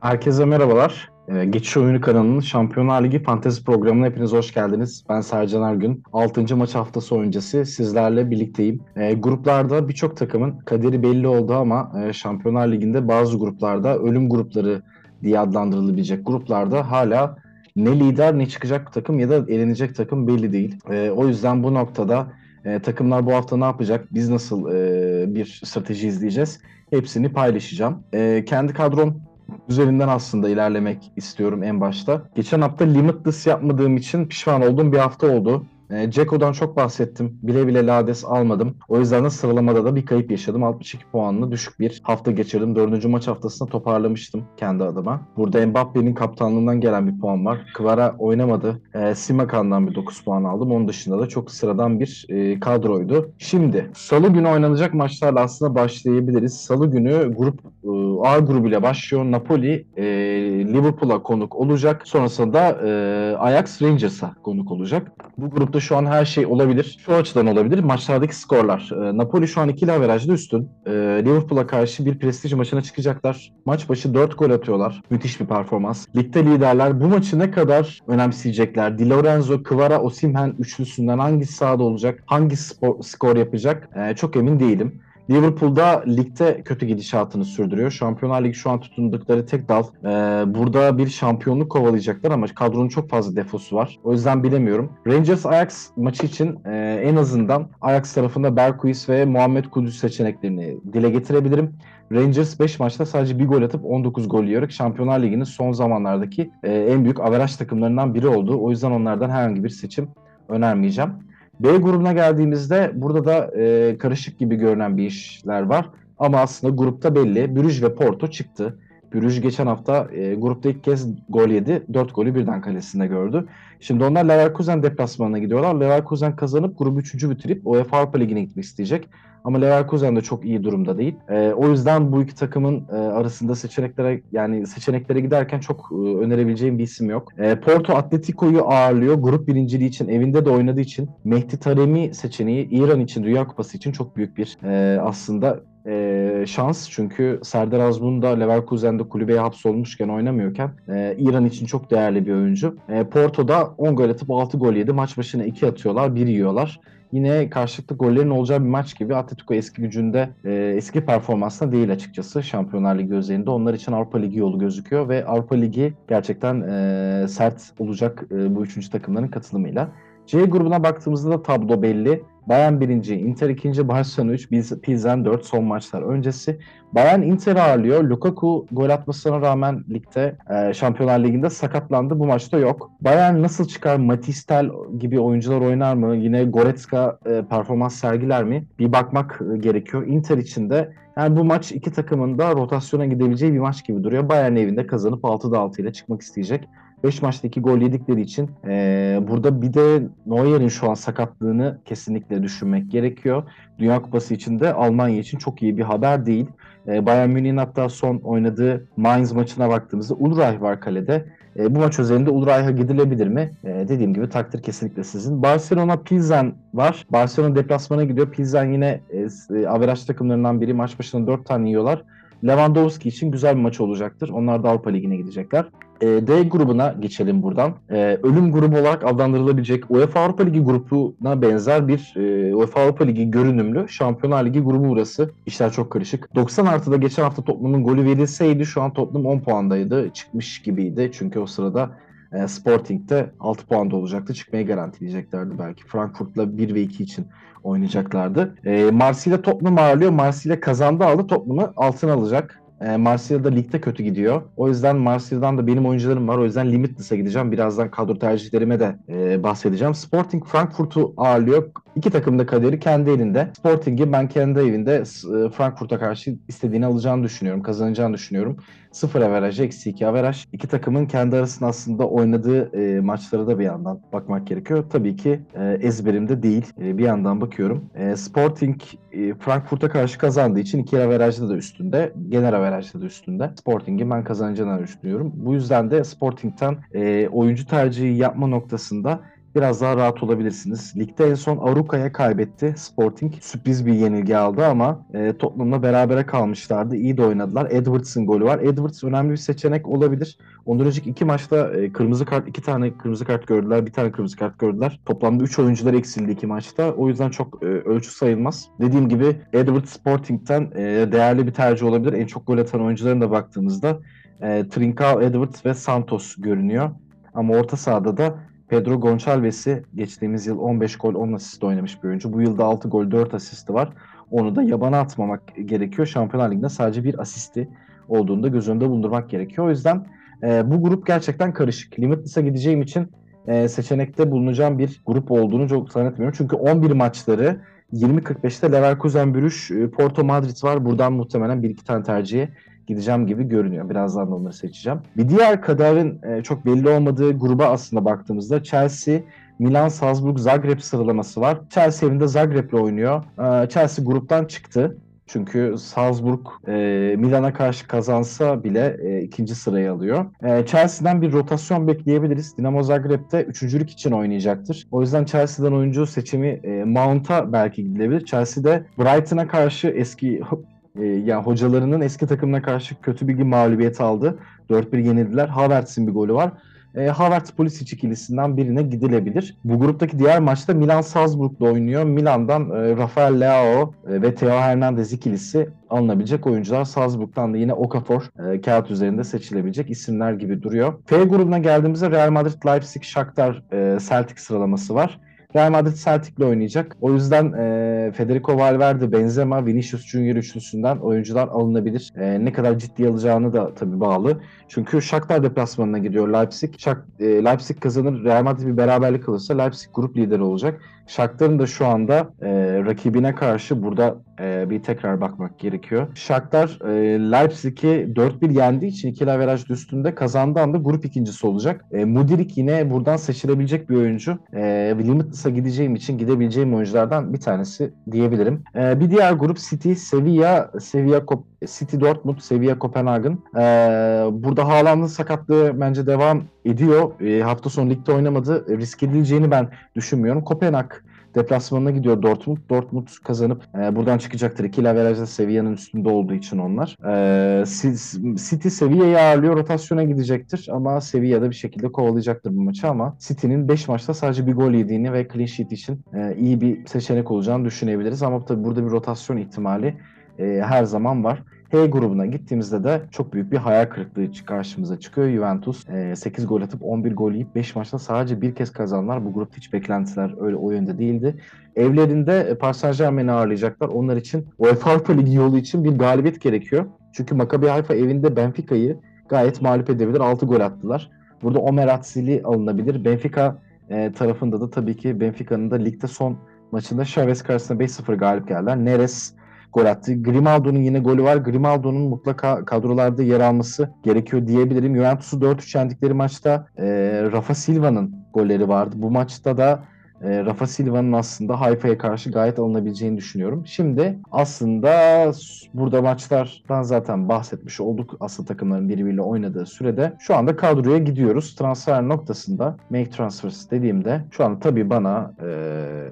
Herkese merhabalar. Ee, Geçiş Oyunu kanalının Şampiyonlar Ligi Fantezi programına hepiniz hoş geldiniz. Ben Sercan Ergün. 6. maç haftası öncesi sizlerle birlikteyim. E, gruplarda birçok takımın kaderi belli oldu ama e, Şampiyonlar Ligi'nde bazı gruplarda ölüm grupları diye adlandırılabilecek gruplarda hala ne lider ne çıkacak takım ya da elenecek takım belli değil. E, o yüzden bu noktada e, takımlar bu hafta ne yapacak? Biz nasıl e, bir strateji izleyeceğiz? Hepsini paylaşacağım. E, kendi kadrom üzerinden aslında ilerlemek istiyorum en başta. Geçen hafta limitless yapmadığım için pişman olduğum bir hafta oldu. E, Ceko'dan çok bahsettim. Bile bile Lades almadım. O yüzden de sıralamada da bir kayıp yaşadım. 62 puanlı düşük bir hafta geçirdim. Dördüncü maç haftasında toparlamıştım kendi adıma. Burada Mbappe'nin kaptanlığından gelen bir puan var. Kvara oynamadı. E, Simakan'dan bir 9 puan aldım. Onun dışında da çok sıradan bir e, kadroydu. Şimdi salı günü oynanacak maçlarla aslında başlayabiliriz. Salı günü grup e, A grubuyla başlıyor. Napoli e, Liverpool'a konuk olacak. Sonrasında e, Ajax Rangers'a konuk olacak. Bu grupta şu an her şey olabilir. Şu açıdan olabilir. Maçlardaki skorlar. E, Napoli şu an ikili averajda üstün. E, Liverpool'a karşı bir prestij maçına çıkacaklar. Maç başı 4 gol atıyorlar. Müthiş bir performans. Ligde liderler. Bu maçı ne kadar önemseyecekler? Di Lorenzo, Kvara, Osimhen üçlüsünden hangisi sahada olacak? Hangi spor, skor yapacak? E, çok emin değilim. Liverpool'da ligde kötü gidişatını sürdürüyor. Şampiyonlar Ligi şu an tutundukları tek dal. Ee, burada bir şampiyonluk kovalayacaklar ama kadronun çok fazla defosu var. O yüzden bilemiyorum. Rangers Ajax maçı için e, en azından Ajax tarafında Berkuis ve Muhammed Kudüs seçeneklerini dile getirebilirim. Rangers 5 maçta sadece bir gol atıp 19 gol yiyerek Şampiyonlar Ligi'nin son zamanlardaki e, en büyük averaj takımlarından biri oldu. O yüzden onlardan herhangi bir seçim önermeyeceğim. B grubuna geldiğimizde burada da e, karışık gibi görünen bir işler var. Ama aslında grupta belli. Brüj ve Porto çıktı. Brüj geçen hafta e, grupta ilk kez gol yedi. 4 golü birden kalesinde gördü. Şimdi onlar Leverkusen deplasmanına gidiyorlar. Leverkusen kazanıp grubu 3. bitirip UEFA Avrupa Ligi'ne gitmek isteyecek. Ama Leverkusen de çok iyi durumda değil. E, o yüzden bu iki takımın e, arasında seçeneklere yani seçeneklere giderken çok e, önerebileceğim bir isim yok. E, Porto Atletico'yu ağırlıyor. Grup birinciliği için evinde de oynadığı için Mehdi Taremi seçeneği İran için Dünya Kupası için çok büyük bir e, aslında e, şans. Çünkü Serdar Azmun da Leverkusen'de kulübeye hapsolmuşken oynamıyorken e, İran için çok değerli bir oyuncu. E, Porto'da 10 gol atıp 6 gol yedi. Maç başına 2 atıyorlar, 1 yiyorlar yine karşılıklı gollerin olacağı bir maç gibi Atletico eski gücünde e, eski performansında değil açıkçası Şampiyonlar Ligi özelinde. Onlar için Avrupa Ligi yolu gözüküyor ve Avrupa Ligi gerçekten e, sert olacak e, bu üçüncü takımların katılımıyla. C grubuna baktığımızda da tablo belli. Bayern birinci, Inter ikinci, Barcelona 3, Pilsen 4 son maçlar öncesi. Bayern Inter'i ağırlıyor. Lukaku gol atmasına rağmen ligde e, Şampiyonlar Ligi'nde sakatlandı. Bu maçta yok. Bayern nasıl çıkar? Matistel gibi oyuncular oynar mı? Yine Goretzka e, performans sergiler mi? Bir bakmak e, gerekiyor. Inter için de yani bu maç iki takımın da rotasyona gidebileceği bir maç gibi duruyor. Bayern evinde kazanıp 6'da 6 ile çıkmak isteyecek. 5 maçta 2 gol yedikleri için e, burada bir de Neuer'in şu an sakatlığını kesinlikle düşünmek gerekiyor. Dünya Kupası için de Almanya için çok iyi bir haber değil. E, Bayern Münih'in hatta son oynadığı Mainz maçına baktığımızda Ulreich var kalede. E, bu maç üzerinde Ulreich'a gidilebilir mi? E, dediğim gibi takdir kesinlikle sizin. Barcelona Pilsen var. Barcelona deplasmana gidiyor. Pilsen yine e, e, averaj takımlarından biri. Maç başına 4 tane yiyorlar. Lewandowski için güzel bir maç olacaktır. Onlar da Avrupa Ligi'ne gidecekler. E, D grubuna geçelim buradan. E, ölüm grubu olarak adlandırılabilecek UEFA Avrupa Ligi grubuna benzer bir e, UEFA Avrupa Ligi görünümlü Şampiyonlar Ligi grubu burası. İşler çok karışık. 90 artıda geçen hafta Tottenham'ın golü verilseydi şu an Tottenham 10 puandaydı. Çıkmış gibiydi. Çünkü o sırada e, Sporting'de 6 puanda olacaktı. Çıkmayı garantileyeceklerdi belki. Frankfurt'la 1 ve 2 için oynayacaklardı. E, Marsilya Tottenham ağırlıyor. Marsilya kazandı aldı. Tottenham'ı altın alacak. E, Marsilya'da ligde kötü gidiyor. O yüzden Marsilya'dan da benim oyuncularım var. O yüzden Limitless'a gideceğim. Birazdan kadro tercihlerime de e, bahsedeceğim. Sporting Frankfurt'u ağırlıyor. İki takım da kaderi kendi elinde. Sporting'i ben kendi evinde e, Frankfurt'a karşı istediğini alacağını düşünüyorum. Kazanacağını düşünüyorum. Sıfır averaj, eksi iki averaj. İki takımın kendi arasında aslında oynadığı e, maçlara da bir yandan bakmak gerekiyor. Tabii ki e, ezberimde değil. E, bir yandan bakıyorum. E, Sporting e, Frankfurt'a karşı kazandığı için iki averajda da üstünde. Genel averajda da üstünde. Sporting'i ben kazanacağını düşünüyorum. Bu yüzden de Sporting'ten e, oyuncu tercihi yapma noktasında biraz daha rahat olabilirsiniz. Ligde en son Aruka'ya kaybetti. Sporting sürpriz bir yenilgi aldı ama e, Tottenham'la berabere kalmışlardı. İyi de oynadılar. Edwards'ın golü var. Edwards önemli bir seçenek olabilir. Ondan önceki iki maçta e, kırmızı kart, iki tane kırmızı kart gördüler, bir tane kırmızı kart gördüler. Toplamda 3 oyuncular eksildi iki maçta. O yüzden çok e, ölçü sayılmaz. Dediğim gibi Edwards Sporting'den e, değerli bir tercih olabilir. En çok gol atan oyuncuların da baktığımızda e, Trincao, Edwards ve Santos görünüyor. Ama orta sahada da Pedro Gonçalves'i geçtiğimiz yıl 15 gol 10 asist oynamış bir oyuncu. Bu yılda 6 gol 4 asisti var. Onu da yabana atmamak gerekiyor. Şampiyonlar Ligi'nde sadece bir asisti olduğunu da göz önünde bulundurmak gerekiyor. O yüzden e, bu grup gerçekten karışık. Limitless'a gideceğim için e, seçenekte bulunacağım bir grup olduğunu çok zannetmiyorum. Çünkü 11 maçları 20.45'te Leverkusen Brüş, e, Porto Madrid var. Buradan muhtemelen bir iki tane tercihe gideceğim gibi görünüyor. Birazdan da onları seçeceğim. Bir diğer kadarın e, çok belli olmadığı gruba aslında baktığımızda Chelsea, Milan, Salzburg, Zagreb sıralaması var. Chelsea evinde Zagreb'le oynuyor. E, Chelsea gruptan çıktı. Çünkü Salzburg e, Milan'a karşı kazansa bile e, ikinci sırayı alıyor. E, Chelsea'den bir rotasyon bekleyebiliriz. Dinamo Zagreb'de üçüncülük için oynayacaktır. O yüzden Chelsea'den oyuncu seçimi e, Mount'a belki gidilebilir. Chelsea'de Brighton'a karşı eski e, yani hocalarının eski takımına karşı kötü bir mağlubiyet aldı. 4-1 yenildiler. Havertz'in bir golü var. E, Havertz Pulisic ikilisinden birine gidilebilir. Bu gruptaki diğer maçta Milan Salzburg'da oynuyor. Milan'dan e, Rafael Leao e, ve Theo Hernandez ikilisi alınabilecek oyuncular. Salzburg'dan da yine Okafor e, kağıt üzerinde seçilebilecek isimler gibi duruyor. F grubuna geldiğimizde Real Madrid, Leipzig, Shakhtar, e, Celtic sıralaması var. Real Madrid Celtic'le oynayacak. O yüzden e, Federico Valverde, Benzema, Vinicius Junior üçlüsünden oyuncular alınabilir. E, ne kadar ciddi alacağını da tabii bağlı. Çünkü Shakhtar deplasmanına gidiyor Leipzig. Şak, e, Leipzig kazanır, Real Madrid bir beraberlik alırsa Leipzig grup lideri olacak. Shakhtar'ın da şu anda e, rakibine karşı burada e, bir tekrar bakmak gerekiyor. Shakhtar e, Leipzig'i 4-1 yendiği için ikili averaj üstünde kazandığı anda grup ikincisi olacak. E, Mudirik yine buradan seçilebilecek bir oyuncu. E, Limitless'a gideceğim için gidebileceğim oyunculardan bir tanesi diyebilirim. E, bir diğer grup City, Sevilla, Sevilla City Dortmund, Sevilla Kopenhagen. E, burada Haaland'ın sakatlığı bence devam ediyor. E, hafta sonu ligde oynamadı. E, risk edileceğini ben düşünmüyorum. Kopenhag deplasmanına gidiyor Dortmund. Dortmund kazanıp e, buradan çıkacaktır. İki averajda Sevilla'nın üstünde olduğu için onlar. E, City Sevilla'yı ağırlıyor. Rotasyona gidecektir ama Sevilla'da bir şekilde kovalayacaktır bu maçı ama City'nin 5 maçta sadece bir gol yediğini ve clean sheet için e, iyi bir seçenek olacağını düşünebiliriz. Ama tabii burada bir rotasyon ihtimali e, her zaman var. H grubuna gittiğimizde de çok büyük bir hayal kırıklığı karşımıza çıkıyor. Juventus 8 gol atıp 11 gol yiyip 5 maçta sadece bir kez kazanlar. Bu grupta hiç beklentiler öyle o yönde değildi. Evlerinde Paris Saint Germain'i ağırlayacaklar. Onlar için UEFA Avrupa Ligi yolu için bir galibiyet gerekiyor. Çünkü Maccabi Haifa evinde Benfica'yı gayet mağlup edebilir. 6 gol attılar. Burada Omer Atsili alınabilir. Benfica tarafında da tabii ki Benfica'nın da ligde son maçında Chavez karşısında 5-0 galip geldiler. Neres gol attı. Grimaldo'nun yine golü var. Grimaldo'nun mutlaka kadrolarda yer alması gerekiyor diyebilirim. Juventus'u 4-3 yendikleri maçta e, Rafa Silva'nın golleri vardı. Bu maçta da e, Rafa Silva'nın aslında Haifa'ya karşı gayet alınabileceğini düşünüyorum. Şimdi aslında burada maçlardan zaten bahsetmiş olduk. Asıl takımların birbiriyle oynadığı sürede şu anda kadroya gidiyoruz. Transfer noktasında make transfers dediğimde şu an tabii bana e,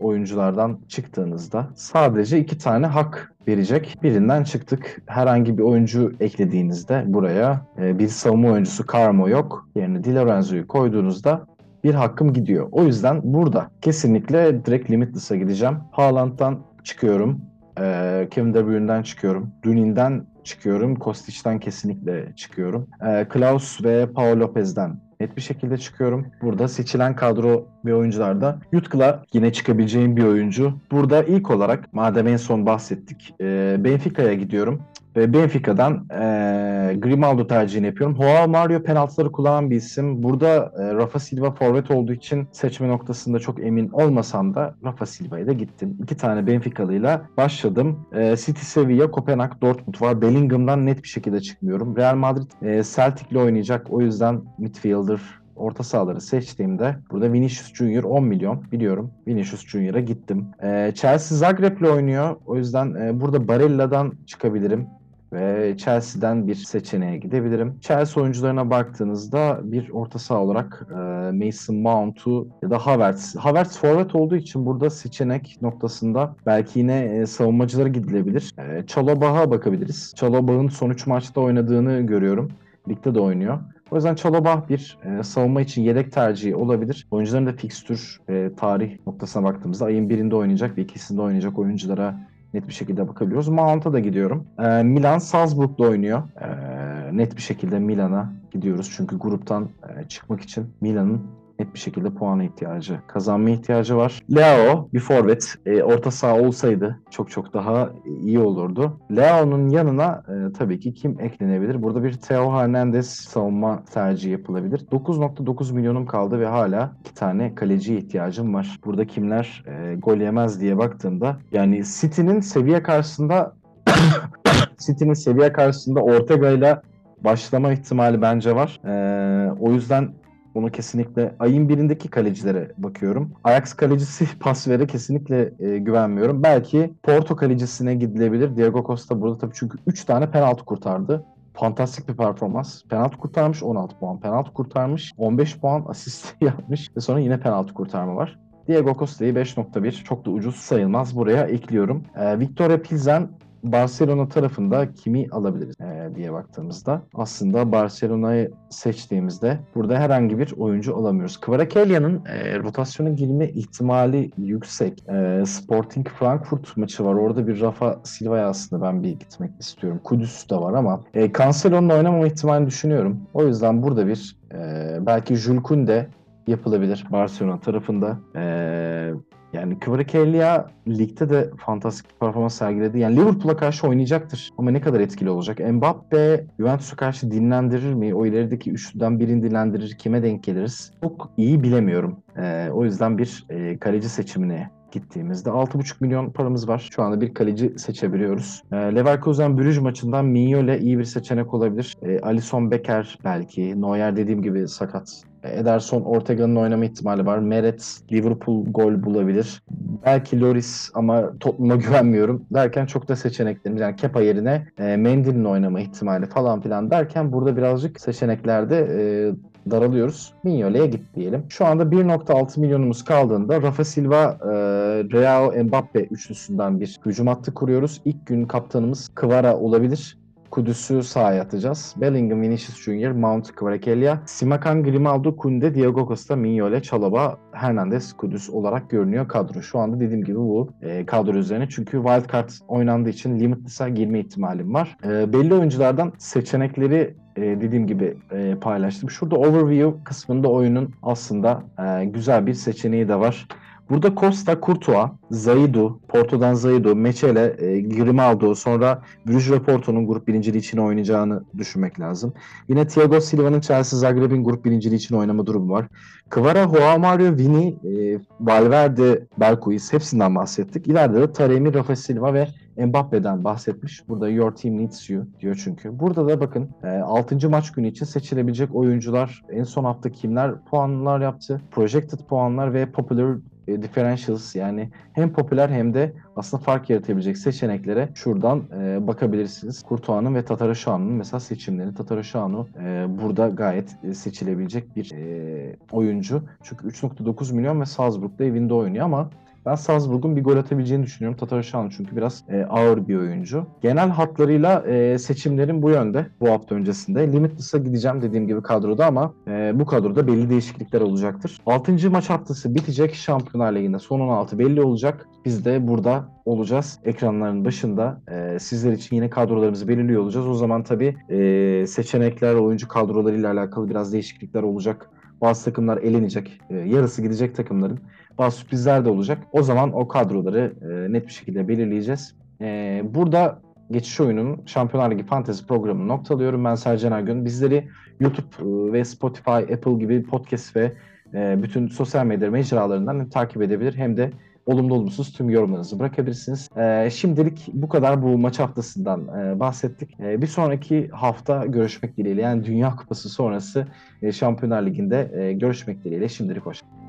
oyunculardan çıktığınızda sadece iki tane hak verecek. Birinden çıktık. Herhangi bir oyuncu eklediğinizde buraya e, bir savunma oyuncusu Carmo yok. Yerine Di Lorenzo'yu koyduğunuzda bir hakkım gidiyor. O yüzden burada kesinlikle direkt Limitless'a gideceğim. Haaland'dan çıkıyorum. Ee, Kevin De Bruyne'den çıkıyorum. Dunin'den çıkıyorum. Kostic'ten kesinlikle çıkıyorum. Ee, Klaus ve Paul Lopez'den net bir şekilde çıkıyorum. Burada seçilen kadro ve oyuncularda Yutkla yine çıkabileceğim bir oyuncu. Burada ilk olarak madem en son bahsettik e, Benfica'ya gidiyorum. Benfica'dan e, Grimaldo tercihini yapıyorum. Joao Mario penaltıları kullanan bir isim. Burada e, Rafa Silva forvet olduğu için seçme noktasında çok emin olmasam da Rafa Silva'ya da gittim. İki tane Benficalıyla başladım. E, City, Sevilla, Kopenhag, Dortmund var. Bellingham'dan net bir şekilde çıkmıyorum. Real Madrid e, Celtic'le oynayacak. O yüzden midfielder orta sahaları seçtiğimde burada Vinicius Junior 10 milyon biliyorum. Vinicius Junior'a gittim. E, Chelsea Zagreb'le oynuyor. O yüzden e, burada Barella'dan çıkabilirim. Ve Chelsea'den bir seçeneğe gidebilirim. Chelsea oyuncularına baktığınızda bir orta saha olarak e, Mason Mount'u ya da Havertz. Havertz forvet olduğu için burada seçenek noktasında belki yine e, savunmacılara gidilebilir. E, Çalobah'a bakabiliriz. Çalobah'ın son 3 maçta oynadığını görüyorum. Ligde de oynuyor. O yüzden Çalobah bir e, savunma için yedek tercihi olabilir. Oyuncuların da fikstür e, tarih noktasına baktığımızda ayın birinde oynayacak ve ikisinde oynayacak oyunculara net bir şekilde bakabiliyoruz. Mount'a da gidiyorum. E, Milan Salzburg'da oynuyor. E, net bir şekilde Milan'a gidiyoruz. Çünkü gruptan e, çıkmak için Milan'ın net bir şekilde puana ihtiyacı, kazanma ihtiyacı var. Leo bir forvet, e, orta saha olsaydı çok çok daha iyi olurdu. Leo'nun yanına e, tabii ki kim eklenebilir? Burada bir Theo Hernandez savunma tercihi yapılabilir. 9.9 milyonum kaldı ve hala iki tane kaleciye ihtiyacım var. Burada kimler e, gol yemez diye baktığımda yani City'nin seviye karşısında City'nin seviye karşısında Ortega ile başlama ihtimali bence var. Ee, o yüzden bunu kesinlikle ayın birindeki kalecilere bakıyorum. Ajax kalecisi Pasver'e kesinlikle e, güvenmiyorum. Belki Porto kalecisine gidilebilir. Diego Costa burada tabii çünkü 3 tane penaltı kurtardı. Fantastik bir performans. Penaltı kurtarmış 16 puan. Penaltı kurtarmış 15 puan asist yapmış ve sonra yine penaltı kurtarma var. Diego Costa'yı 5.1 çok da ucuz sayılmaz. Buraya ekliyorum. Ee, Victoria Pilsen Barcelona tarafında kimi alabiliriz e, diye baktığımızda aslında Barcelona'yı seçtiğimizde burada herhangi bir oyuncu alamıyoruz. Kvarakelia'nın e, rotasyona girme ihtimali yüksek. E, Sporting Frankfurt maçı var. Orada bir Rafa Silva'ya aslında ben bir gitmek istiyorum. Kudüs de var ama e, Cancelo'nun oynamama ihtimalini düşünüyorum. O yüzden burada bir e, belki Jules Koundé yapılabilir Barcelona tarafında. Ee, yani Kvaratskhelia ligde de fantastik performans sergiledi. Yani Liverpool'a karşı oynayacaktır ama ne kadar etkili olacak? Mbappe Juventus'a karşı dinlendirir mi? O ilerideki üçlüden birini dinlendirir. Kime denk geliriz? Çok iyi bilemiyorum. Ee, o yüzden bir e, kaleci seçimine gittiğimizde 6,5 milyon paramız var. Şu anda bir kaleci seçebiliyoruz. E, Leverkusen Brüj maçından Mignole iyi bir seçenek olabilir. E, Alisson Becker belki. Neuer dediğim gibi sakat. Ederson Ortega'nın oynama ihtimali var. Meret Liverpool gol bulabilir. Belki Loris ama Tottenham'a güvenmiyorum derken çok da seçeneklerimiz yani Kepa yerine e, Mendy'nin oynama ihtimali falan filan derken burada birazcık seçeneklerde e, daralıyoruz. Mignole'ye git diyelim. Şu anda 1.6 milyonumuz kaldığında Rafa Silva, e, Real Mbappe üçlüsünden bir hücum hattı kuruyoruz. İlk gün kaptanımız Kvara olabilir. Kudüs'ü sahaya atacağız. Bellingham, Vinicius Junior, Mount, Kvaratskhelia, Simakan, Grimaldo, Kunde, Diego Costa, Mignole, Çalaba, Hernandez, Kudüs olarak görünüyor kadro. Şu anda dediğim gibi bu e, kadro üzerine. Çünkü wildcard oynandığı için limitless'a girme ihtimalim var. E, belli oyunculardan seçenekleri e, dediğim gibi e, paylaştım. Şurada overview kısmında oyunun aslında e, güzel bir seçeneği de var. Burada Costa, Courtois, Zaidu, Porto'dan Zaidu, Mechele, e, Grimaldo, sonra Bruges ve Porto'nun grup birinciliği için oynayacağını düşünmek lazım. Yine Thiago Silva'nın Chelsea Zagreb'in grup birinciliği için oynama durumu var. Kvara, Joao Mario, Vini, e, Valverde, Berkuis hepsinden bahsettik. İleride de Taremi, Rafa Silva ve Mbappe'den bahsetmiş. Burada your team needs you diyor çünkü. Burada da bakın 6. E, maç günü için seçilebilecek oyuncular en son hafta kimler puanlar yaptı? Projected puanlar ve popular e, differentials yani hem popüler hem de aslında fark yaratabilecek seçeneklere şuradan e, bakabilirsiniz. Kurtuğan'ın ve Tataruşan'ın mesela seçimleri. Tataruşanu e, burada gayet e, seçilebilecek bir e, oyuncu. Çünkü 3.9 milyon ve Salzburg'da evinde oynuyor ama ben Salzburg'un bir gol atabileceğini düşünüyorum. Tataruşan çünkü biraz e, ağır bir oyuncu. Genel hatlarıyla e, seçimlerim bu yönde bu hafta öncesinde. Limitless'a gideceğim dediğim gibi kadroda ama e, bu kadroda belli değişiklikler olacaktır. 6. maç haftası bitecek. Şampiyonlar Ligi'nde son 16 belli olacak. Biz de burada olacağız. Ekranların başında e, sizler için yine kadrolarımızı belirliyor olacağız. O zaman tabii e, seçenekler, oyuncu kadrolarıyla alakalı biraz değişiklikler olacak. Bazı takımlar elenecek. E, yarısı gidecek takımların. Bazı sürprizler de olacak. O zaman o kadroları e, net bir şekilde belirleyeceğiz. E, burada geçiş oyunun Şampiyonlar Ligi Fantezi programını noktalıyorum. Ben Sercan Ergün. Bizleri YouTube e, ve Spotify, Apple gibi podcast ve e, bütün sosyal medya mecralarından takip edebilir. Hem de olumlu olumsuz tüm yorumlarınızı bırakabilirsiniz. E, şimdilik bu kadar bu maç haftasından e, bahsettik. E, bir sonraki hafta görüşmek dileğiyle yani Dünya Kupası sonrası e, Şampiyonlar Ligi'nde e, görüşmek dileğiyle şimdilik hoşçakalın.